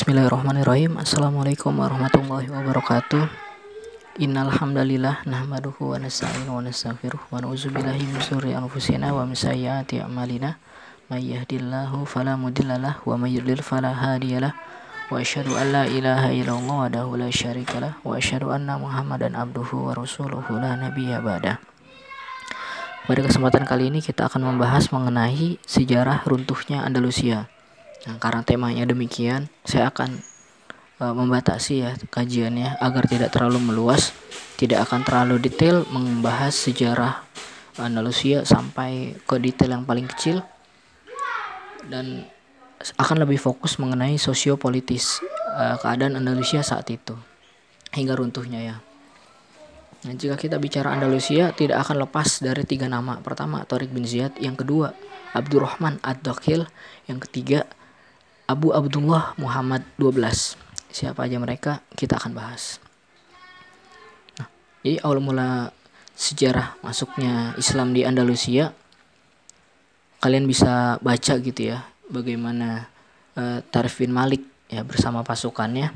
Bismillahirrahmanirrahim. Assalamualaikum warahmatullahi wabarakatuh. Innal hamdalillah nahmaduhu wa nasta'inu wa nastaghfiruh wa na'udzubillahi min anfusina wa min a'malina. May yahdihillahu fala mudhillalah wa may yudlil fala hadiyalah wa asyhadu an la ilaha illallah wahdahu la syarikalah wa asyhadu anna muhammadan abduhu wa rasuluhu la nabiyya ba'da pada kesempatan kali ini kita akan membahas mengenai sejarah runtuhnya Andalusia. Nah, karena temanya demikian, saya akan uh, membatasi ya kajiannya agar tidak terlalu meluas, tidak akan terlalu detail membahas sejarah Andalusia sampai ke detail yang paling kecil dan akan lebih fokus mengenai sosiopolitis uh, keadaan Andalusia saat itu hingga runtuhnya ya. Nah, jika kita bicara Andalusia tidak akan lepas dari tiga nama. Pertama, Tariq bin Ziyad, yang kedua, Abdurrahman Ad-Dakhil, yang ketiga, Abu Abdullah Muhammad 12. Siapa aja mereka kita akan bahas. Nah, jadi awal mula sejarah masuknya Islam di Andalusia kalian bisa baca gitu ya bagaimana uh, Malik ya bersama pasukannya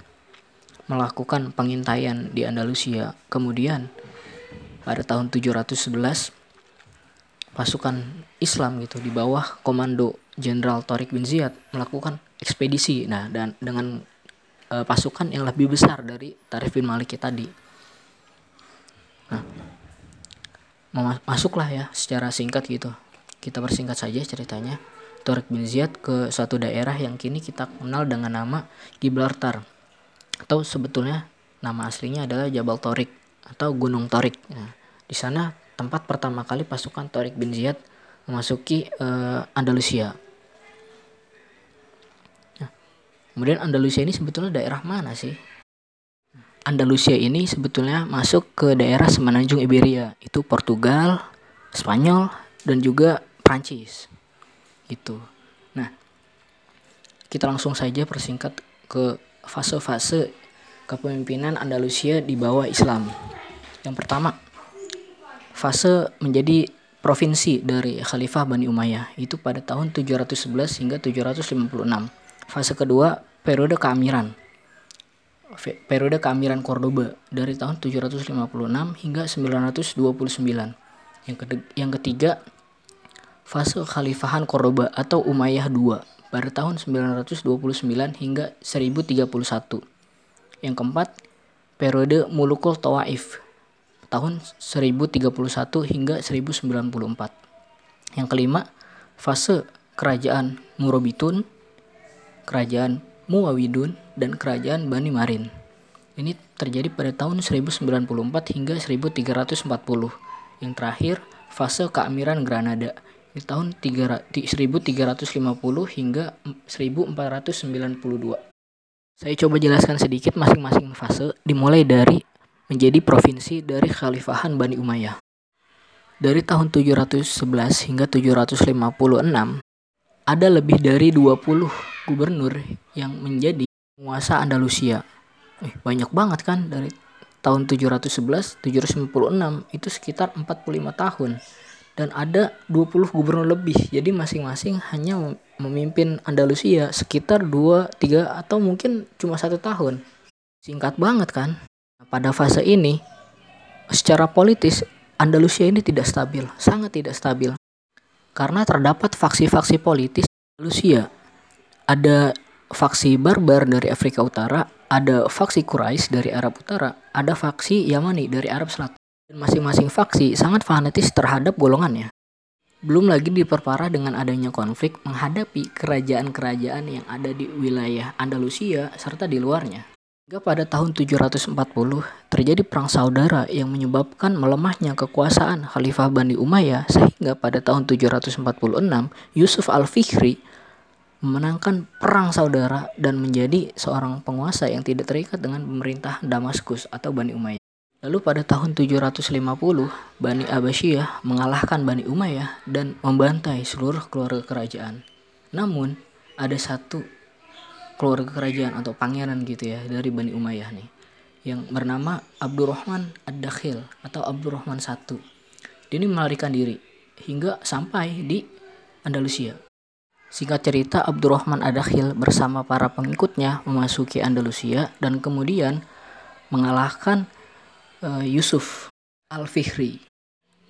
melakukan pengintaian di Andalusia. Kemudian pada tahun 711 pasukan Islam gitu di bawah komando Jenderal Tariq bin Ziyad melakukan ekspedisi. Nah, dan dengan e, pasukan yang lebih besar dari Tarif bin Malik tadi. Nah, masuklah ya secara singkat gitu. Kita persingkat saja ceritanya. Tariq bin Ziyad ke suatu daerah yang kini kita kenal dengan nama Gibraltar atau sebetulnya nama aslinya adalah Jabal Torik atau Gunung Torik. Nah, di sana tempat pertama kali pasukan Torik bin Ziyad memasuki uh, Andalusia. Kemudian Andalusia ini sebetulnya daerah mana sih? Andalusia ini sebetulnya masuk ke daerah semenanjung Iberia, itu Portugal, Spanyol, dan juga Prancis. Gitu. Nah, kita langsung saja persingkat ke fase-fase kepemimpinan Andalusia di bawah Islam. Yang pertama, fase menjadi provinsi dari Khalifah Bani Umayyah itu pada tahun 711 hingga 756 Fase kedua, periode keamiran. Periode keamiran Cordoba dari tahun 756 hingga 929. Yang, yang ketiga, fase Khalifahan Cordoba atau Umayyah II pada tahun 929 hingga 1031. Yang keempat, periode Mulukul Tawaif tahun 1031 hingga 1094. Yang kelima, fase kerajaan Murabitun kerajaan Muawidun, dan kerajaan Bani Marin. Ini terjadi pada tahun 1094 hingga 1340. Yang terakhir, fase keamiran Granada di tahun 1350 hingga 1492. Saya coba jelaskan sedikit masing-masing fase dimulai dari menjadi provinsi dari Khalifahan Bani Umayyah. Dari tahun 711 hingga 756 ada lebih dari 20 gubernur yang menjadi penguasa Andalusia. Eh, banyak banget kan dari tahun 711 756 itu sekitar 45 tahun dan ada 20 gubernur lebih. Jadi masing-masing hanya memimpin Andalusia sekitar 2, 3 atau mungkin cuma satu tahun. Singkat banget kan? Pada fase ini secara politis Andalusia ini tidak stabil, sangat tidak stabil. Karena terdapat faksi-faksi politis Andalusia ada faksi barbar dari Afrika Utara, ada faksi Quraisy dari Arab Utara, ada faksi Yamani dari Arab Selatan. Dan masing-masing faksi sangat fanatis terhadap golongannya. Belum lagi diperparah dengan adanya konflik menghadapi kerajaan-kerajaan yang ada di wilayah Andalusia serta di luarnya. Hingga pada tahun 740 terjadi perang saudara yang menyebabkan melemahnya kekuasaan Khalifah Bani Umayyah sehingga pada tahun 746 Yusuf Al-Fikri memenangkan perang saudara dan menjadi seorang penguasa yang tidak terikat dengan pemerintah Damaskus atau Bani Umayyah. Lalu pada tahun 750, Bani Abbasiyah mengalahkan Bani Umayyah dan membantai seluruh keluarga kerajaan. Namun, ada satu keluarga kerajaan atau pangeran gitu ya dari Bani Umayyah nih yang bernama Abdurrahman Ad-Dakhil atau Abdurrahman I. Dia ini melarikan diri hingga sampai di Andalusia Singkat cerita, Abdurrahman Adakhil bersama para pengikutnya memasuki Andalusia dan kemudian mengalahkan uh, Yusuf Al-Fihri.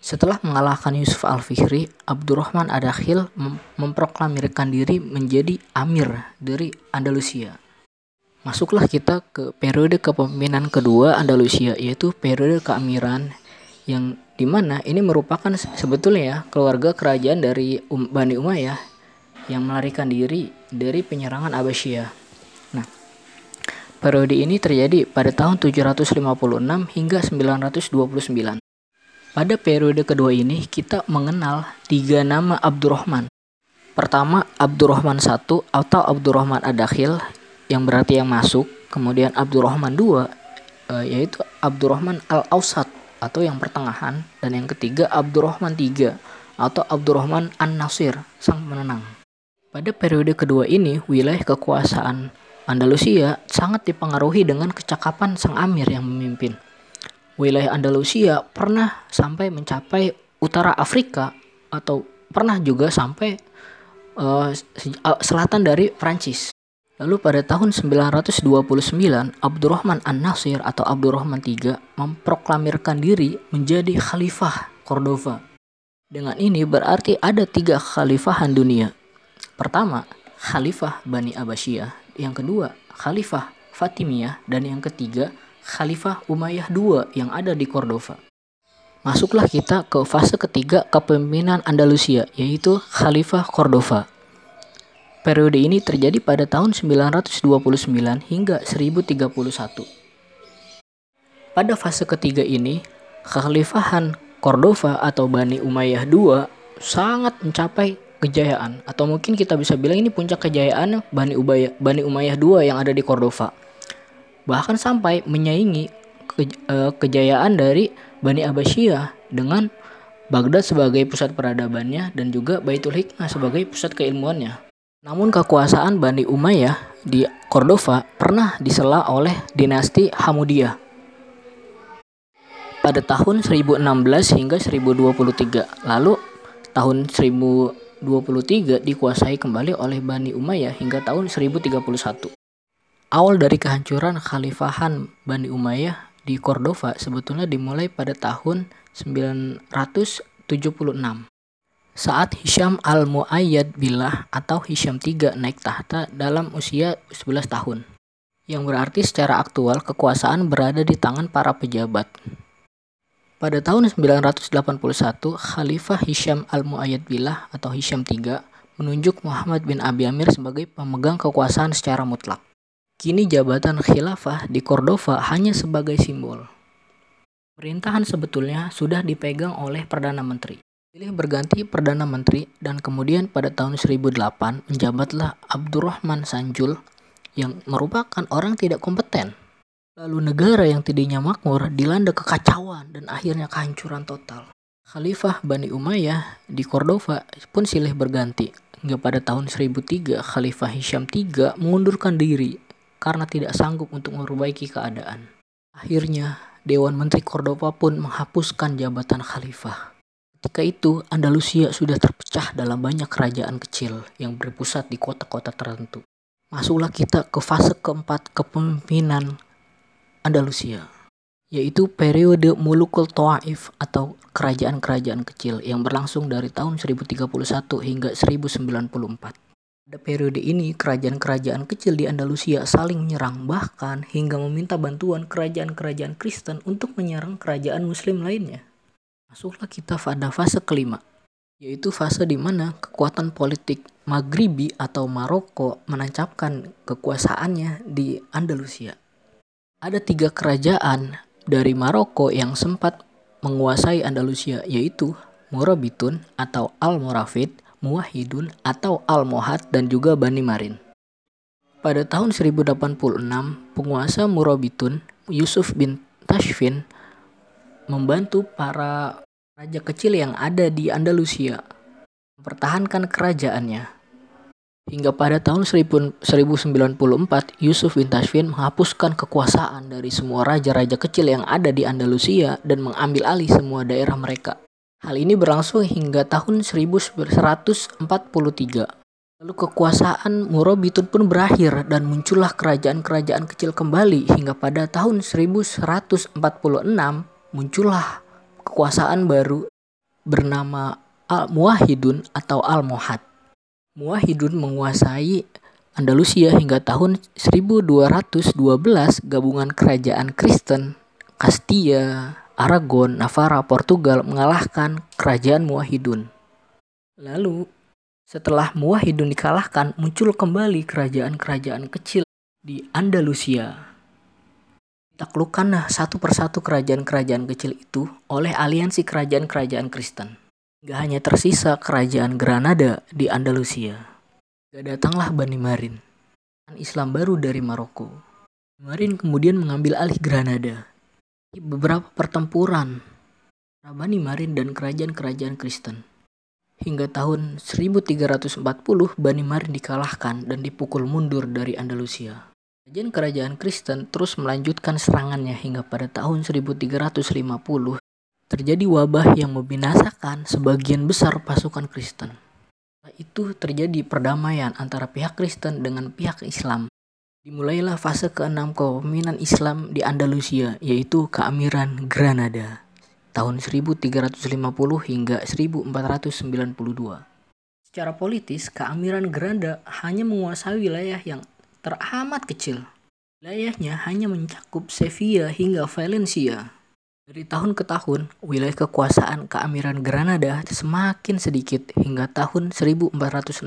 Setelah mengalahkan Yusuf Al-Fihri, Abdurrahman Adakhil mem memproklamirkan diri menjadi amir dari Andalusia. Masuklah kita ke periode kepemimpinan kedua Andalusia, yaitu periode keamiran yang di mana ini merupakan sebetulnya ya keluarga kerajaan dari um, Bani Umayyah yang melarikan diri dari penyerangan Abbasiyah. Nah, periode ini terjadi pada tahun 756 hingga 929. Pada periode kedua ini kita mengenal tiga nama Abdurrahman. Pertama Abdurrahman I atau Abdurrahman Adakhil yang berarti yang masuk. Kemudian Abdurrahman II eh, yaitu Abdurrahman Al-Ausat atau yang pertengahan. Dan yang ketiga Abdurrahman III atau Abdurrahman An-Nasir sang menenang. Pada periode kedua ini wilayah kekuasaan Andalusia sangat dipengaruhi dengan kecakapan sang amir yang memimpin wilayah Andalusia pernah sampai mencapai utara Afrika atau pernah juga sampai uh, selatan dari Prancis. Lalu pada tahun 929, Abdurrahman An-Nasir atau Abdurrahman III memproklamirkan diri menjadi khalifah Cordova. Dengan ini berarti ada tiga khalifahan dunia. Pertama, khalifah Bani Abbasiyah. Yang kedua, khalifah Fatimiyah. Dan yang ketiga, Khalifah Umayyah II yang ada di Cordova. Masuklah kita ke fase ketiga kepemimpinan Andalusia, yaitu Khalifah Cordova. Periode ini terjadi pada tahun 929 hingga 1031. Pada fase ketiga ini, kekhalifahan Cordova atau Bani Umayyah II sangat mencapai kejayaan atau mungkin kita bisa bilang ini puncak kejayaan Bani Umayyah Bani Umayyah II yang ada di Cordova bahkan sampai menyaingi ke, uh, kejayaan dari Bani Abbasiyah dengan Baghdad sebagai pusat peradabannya dan juga Baitul Hikmah sebagai pusat keilmuannya. Namun kekuasaan Bani Umayyah di Cordova pernah disela oleh dinasti Hamudiyah pada tahun 1016 hingga 1023. Lalu tahun 1023 dikuasai kembali oleh Bani Umayyah hingga tahun 1031. Awal dari kehancuran Khalifahan Bani Umayyah di Cordova sebetulnya dimulai pada tahun 976 saat Hisham al-Mu'ayyad Billah atau Hisham III naik tahta dalam usia 11 tahun yang berarti secara aktual kekuasaan berada di tangan para pejabat. Pada tahun 981, Khalifah Hisham al-Mu'ayyad Billah atau Hisham III menunjuk Muhammad bin Abi Amir sebagai pemegang kekuasaan secara mutlak. Kini jabatan khilafah di Cordova hanya sebagai simbol. Pemerintahan sebetulnya sudah dipegang oleh Perdana Menteri. Pilih berganti Perdana Menteri dan kemudian pada tahun 1008 menjabatlah Abdurrahman Sanjul yang merupakan orang tidak kompeten. Lalu negara yang tadinya makmur dilanda kekacauan dan akhirnya kehancuran total. Khalifah Bani Umayyah di Cordova pun silih berganti. Hingga pada tahun 1003 Khalifah Hisham III mengundurkan diri karena tidak sanggup untuk memperbaiki keadaan. Akhirnya, Dewan Menteri Cordova pun menghapuskan jabatan khalifah. Ketika itu, Andalusia sudah terpecah dalam banyak kerajaan kecil yang berpusat di kota-kota tertentu. Masuklah kita ke fase keempat kepemimpinan Andalusia, yaitu periode Mulukul Taif atau kerajaan-kerajaan kecil yang berlangsung dari tahun 1031 hingga 1094. Pada periode ini, kerajaan-kerajaan kecil di Andalusia saling menyerang, bahkan hingga meminta bantuan kerajaan-kerajaan Kristen untuk menyerang kerajaan Muslim lainnya. Masuklah kita pada fase kelima, yaitu fase di mana kekuatan politik Maghribi atau Maroko menancapkan kekuasaannya di Andalusia. Ada tiga kerajaan dari Maroko yang sempat menguasai Andalusia, yaitu Morabitun atau Al-Moravid, Muwahidun atau Al-Mohad dan juga Bani Marin. Pada tahun 1086, penguasa Murabitun, Yusuf bin Tashfin, membantu para raja kecil yang ada di Andalusia mempertahankan kerajaannya. Hingga pada tahun 1094, Yusuf bin Tashfin menghapuskan kekuasaan dari semua raja-raja kecil yang ada di Andalusia dan mengambil alih semua daerah mereka. Hal ini berlangsung hingga tahun 1143. Lalu kekuasaan Murabitun pun berakhir dan muncullah kerajaan-kerajaan kecil kembali hingga pada tahun 1146 muncullah kekuasaan baru bernama Al-Muwahhidun atau Al-Mohad. Muwahhidun menguasai Andalusia hingga tahun 1212 gabungan kerajaan Kristen Castilla, Aragon, Navarra, Portugal mengalahkan kerajaan Muwahhidun. Lalu setelah Muwahhidun dikalahkan, muncul kembali kerajaan-kerajaan kecil di Andalusia. Ditaklukkanlah satu persatu kerajaan-kerajaan kecil itu oleh aliansi kerajaan-kerajaan Kristen. Gak hanya tersisa kerajaan Granada di Andalusia. Gak datanglah Bani Marin, Islam baru dari Maroko. Marin kemudian mengambil alih Granada. Beberapa pertempuran Bani Marin dan kerajaan-kerajaan Kristen Hingga tahun 1340, Bani Marin dikalahkan dan dipukul mundur dari Andalusia. Kerajaan-kerajaan Kristen terus melanjutkan serangannya hingga pada tahun 1350 terjadi wabah yang membinasakan sebagian besar pasukan Kristen. Itu terjadi perdamaian antara pihak Kristen dengan pihak Islam. Dimulailah fase keenam kepemimpinan Islam di Andalusia, yaitu keamiran Granada tahun 1350 hingga 1492. Secara politis, keamiran Granada hanya menguasai wilayah yang teramat kecil. Wilayahnya hanya mencakup Sevilla hingga Valencia. Dari tahun ke tahun, wilayah kekuasaan keamiran Granada semakin sedikit hingga tahun 1469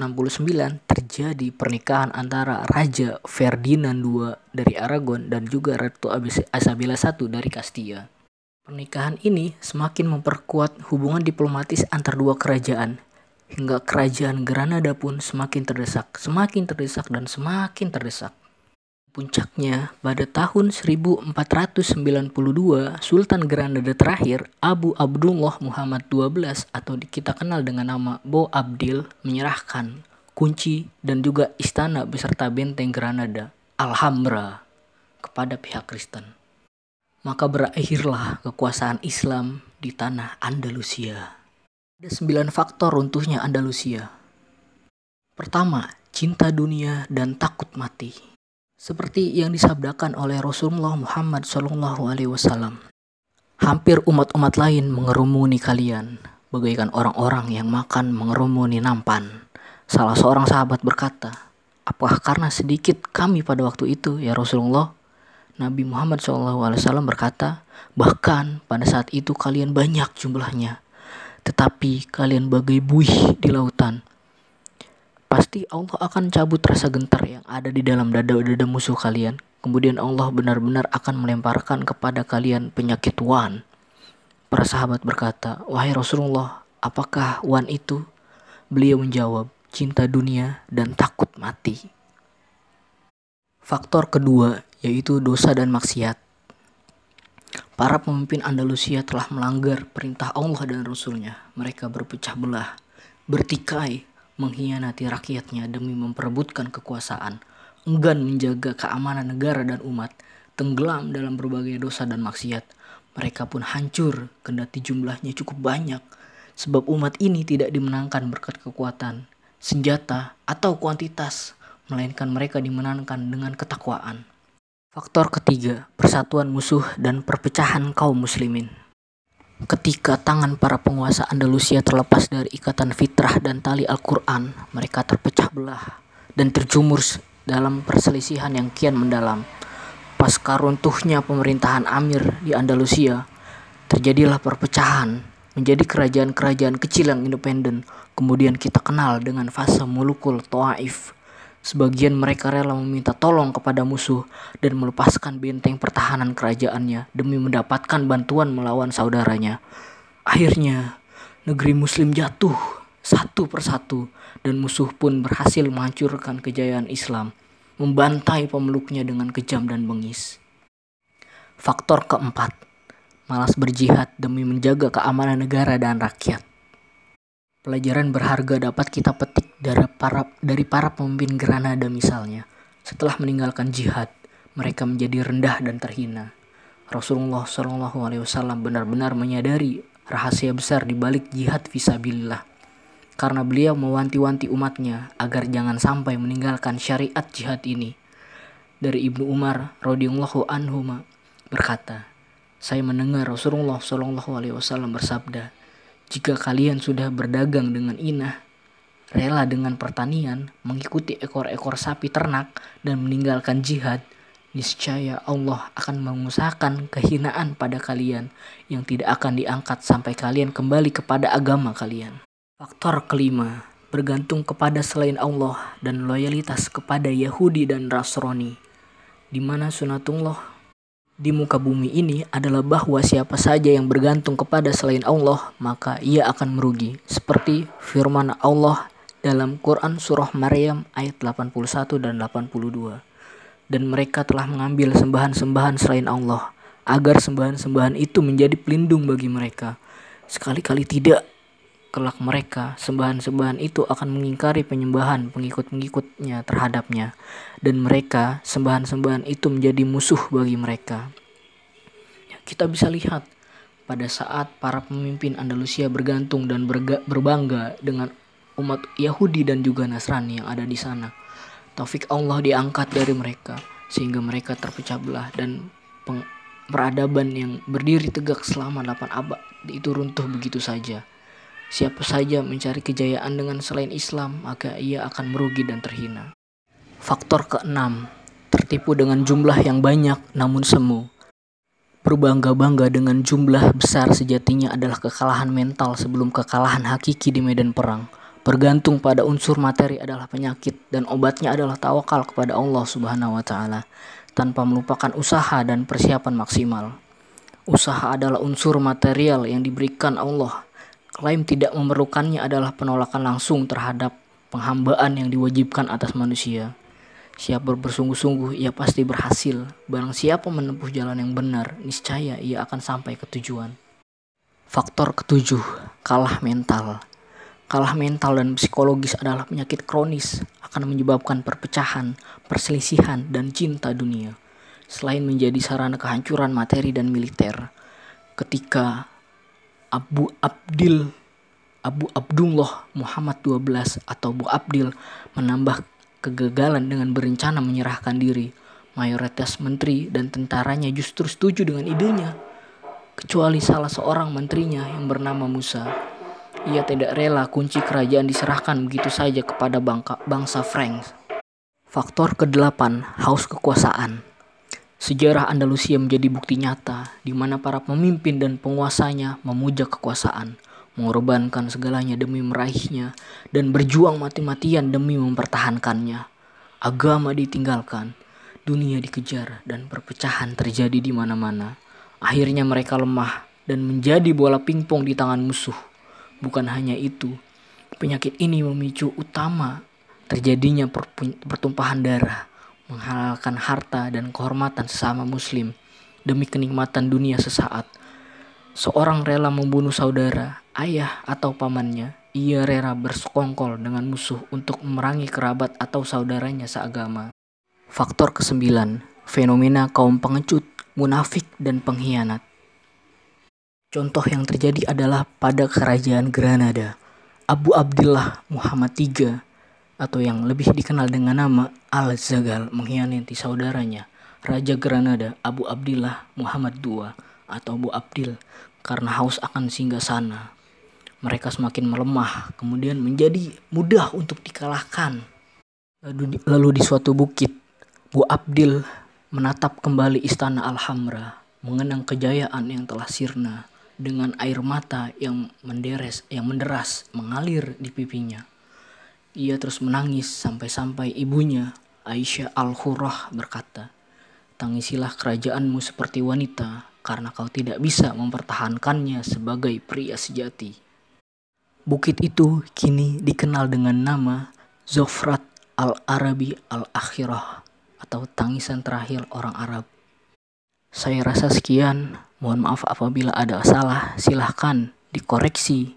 terjadi pernikahan antara Raja Ferdinand II dari Aragon dan juga Ratu Isabella I dari Castilla. Pernikahan ini semakin memperkuat hubungan diplomatis antar dua kerajaan, hingga kerajaan Granada pun semakin terdesak, semakin terdesak, dan semakin terdesak. Puncaknya, pada tahun 1492, Sultan Granada terakhir, Abu Abdullah Muhammad XII atau kita kenal dengan nama Bo Abdil, menyerahkan kunci dan juga istana beserta benteng Granada, Alhambra, kepada pihak Kristen maka berakhirlah kekuasaan Islam di tanah Andalusia. Ada sembilan faktor runtuhnya Andalusia. Pertama, cinta dunia dan takut mati. Seperti yang disabdakan oleh Rasulullah Muhammad SAW. Hampir umat-umat lain mengerumuni kalian, bagaikan orang-orang yang makan mengerumuni nampan. Salah seorang sahabat berkata, Apakah karena sedikit kami pada waktu itu, ya Rasulullah? Nabi Muhammad SAW berkata, bahkan pada saat itu kalian banyak jumlahnya, tetapi kalian bagai buih di lautan. Pasti Allah akan cabut rasa gentar yang ada di dalam dada-dada musuh kalian. Kemudian Allah benar-benar akan melemparkan kepada kalian penyakit wan. Para sahabat berkata, Wahai Rasulullah, apakah wan itu? Beliau menjawab, cinta dunia dan takut mati. Faktor kedua yaitu dosa dan maksiat. Para pemimpin Andalusia telah melanggar perintah Allah dan Rasulnya. Mereka berpecah belah, bertikai, mengkhianati rakyatnya demi memperebutkan kekuasaan, enggan menjaga keamanan negara dan umat, tenggelam dalam berbagai dosa dan maksiat. Mereka pun hancur, kendati jumlahnya cukup banyak, sebab umat ini tidak dimenangkan berkat kekuatan, senjata, atau kuantitas, melainkan mereka dimenangkan dengan ketakwaan. Faktor ketiga, persatuan musuh dan perpecahan kaum muslimin. Ketika tangan para penguasa Andalusia terlepas dari ikatan fitrah dan tali Al-Quran, mereka terpecah belah dan terjumur dalam perselisihan yang kian mendalam. Pasca runtuhnya pemerintahan Amir di Andalusia, terjadilah perpecahan menjadi kerajaan-kerajaan kecil yang independen. Kemudian kita kenal dengan fase mulukul Taif Sebagian mereka rela meminta tolong kepada musuh dan melepaskan benteng pertahanan kerajaannya demi mendapatkan bantuan melawan saudaranya. Akhirnya, negeri muslim jatuh satu persatu dan musuh pun berhasil menghancurkan kejayaan Islam, membantai pemeluknya dengan kejam dan bengis. Faktor keempat, malas berjihad demi menjaga keamanan negara dan rakyat. Pelajaran berharga dapat kita petik dari para, dari para pemimpin Granada misalnya. Setelah meninggalkan jihad, mereka menjadi rendah dan terhina. Rasulullah SAW benar-benar menyadari rahasia besar di balik jihad visabilillah. karena beliau mewanti-wanti umatnya agar jangan sampai meninggalkan syariat jihad ini. Dari Ibnu Umar radhiyallahu anhu berkata, saya mendengar Rasulullah Shallallahu alaihi wasallam bersabda, "Jika kalian sudah berdagang dengan inah, rela dengan pertanian, mengikuti ekor-ekor sapi ternak dan meninggalkan jihad, niscaya Allah akan mengusahakan kehinaan pada kalian yang tidak akan diangkat sampai kalian kembali kepada agama kalian." Faktor kelima, bergantung kepada selain Allah dan loyalitas kepada Yahudi dan Nasrani. Di mana sunatullah di muka bumi ini adalah bahwa siapa saja yang bergantung kepada selain Allah, maka ia akan merugi. Seperti firman Allah dalam Quran Surah Maryam ayat 81 dan 82. Dan mereka telah mengambil sembahan-sembahan selain Allah, agar sembahan-sembahan itu menjadi pelindung bagi mereka. Sekali-kali tidak kelak mereka sembahan-sembahan itu akan mengingkari penyembahan pengikut-pengikutnya terhadapnya dan mereka sembahan-sembahan itu menjadi musuh bagi mereka. Ya, kita bisa lihat pada saat para pemimpin Andalusia bergantung dan berga, berbangga dengan umat Yahudi dan juga Nasrani yang ada di sana. Taufik Allah diangkat dari mereka sehingga mereka terpecah belah dan peradaban yang berdiri tegak selama 8 abad itu runtuh begitu saja. Siapa saja mencari kejayaan dengan selain Islam, maka ia akan merugi dan terhina. Faktor keenam, tertipu dengan jumlah yang banyak namun semu. Berbangga-bangga dengan jumlah besar sejatinya adalah kekalahan mental sebelum kekalahan hakiki di medan perang. Bergantung pada unsur materi adalah penyakit dan obatnya adalah tawakal kepada Allah Subhanahu wa taala tanpa melupakan usaha dan persiapan maksimal. Usaha adalah unsur material yang diberikan Allah Klaim tidak memerlukannya adalah penolakan langsung terhadap penghambaan yang diwajibkan atas manusia. Siapa bersungguh-sungguh, ia pasti berhasil. Barang siapa menempuh jalan yang benar, niscaya ia akan sampai ke tujuan. Faktor ketujuh, kalah mental. Kalah mental dan psikologis adalah penyakit kronis, akan menyebabkan perpecahan, perselisihan, dan cinta dunia. Selain menjadi sarana kehancuran materi dan militer, ketika Abu Abdil Abu Abdullah Muhammad 12 atau Abu Abdil menambah kegagalan dengan berencana menyerahkan diri. Mayoritas menteri dan tentaranya justru setuju dengan idenya. Kecuali salah seorang menterinya yang bernama Musa. Ia tidak rela kunci kerajaan diserahkan begitu saja kepada bangsa Franks. Faktor kedelapan, haus kekuasaan. Sejarah Andalusia menjadi bukti nyata di mana para pemimpin dan penguasanya memuja kekuasaan, mengorbankan segalanya demi meraihnya, dan berjuang mati-matian demi mempertahankannya. Agama ditinggalkan, dunia dikejar, dan perpecahan terjadi di mana-mana. Akhirnya mereka lemah dan menjadi bola pingpong di tangan musuh. Bukan hanya itu, penyakit ini memicu utama terjadinya pertumpahan darah menghalalkan harta dan kehormatan sesama muslim demi kenikmatan dunia sesaat. Seorang rela membunuh saudara, ayah atau pamannya. Ia rela bersekongkol dengan musuh untuk memerangi kerabat atau saudaranya seagama. Faktor kesembilan, fenomena kaum pengecut, munafik, dan pengkhianat. Contoh yang terjadi adalah pada kerajaan Granada. Abu Abdullah Muhammad III atau yang lebih dikenal dengan nama Al-Zagal mengkhianati saudaranya, Raja Granada Abu Abdillah Muhammad II atau Abu Abdil karena haus akan singgah sana. Mereka semakin melemah, kemudian menjadi mudah untuk dikalahkan. Lalu di, lalu di suatu bukit, Bu Abdil menatap kembali istana Alhamra, mengenang kejayaan yang telah sirna dengan air mata yang menderes, yang menderas mengalir di pipinya. Ia terus menangis sampai-sampai ibunya, Aisyah Al-Hurrah berkata, Tangisilah kerajaanmu seperti wanita, karena kau tidak bisa mempertahankannya sebagai pria sejati. Bukit itu kini dikenal dengan nama Zofrat Al-Arabi Al-Akhirah atau tangisan terakhir orang Arab. Saya rasa sekian, mohon maaf apabila ada salah, silahkan dikoreksi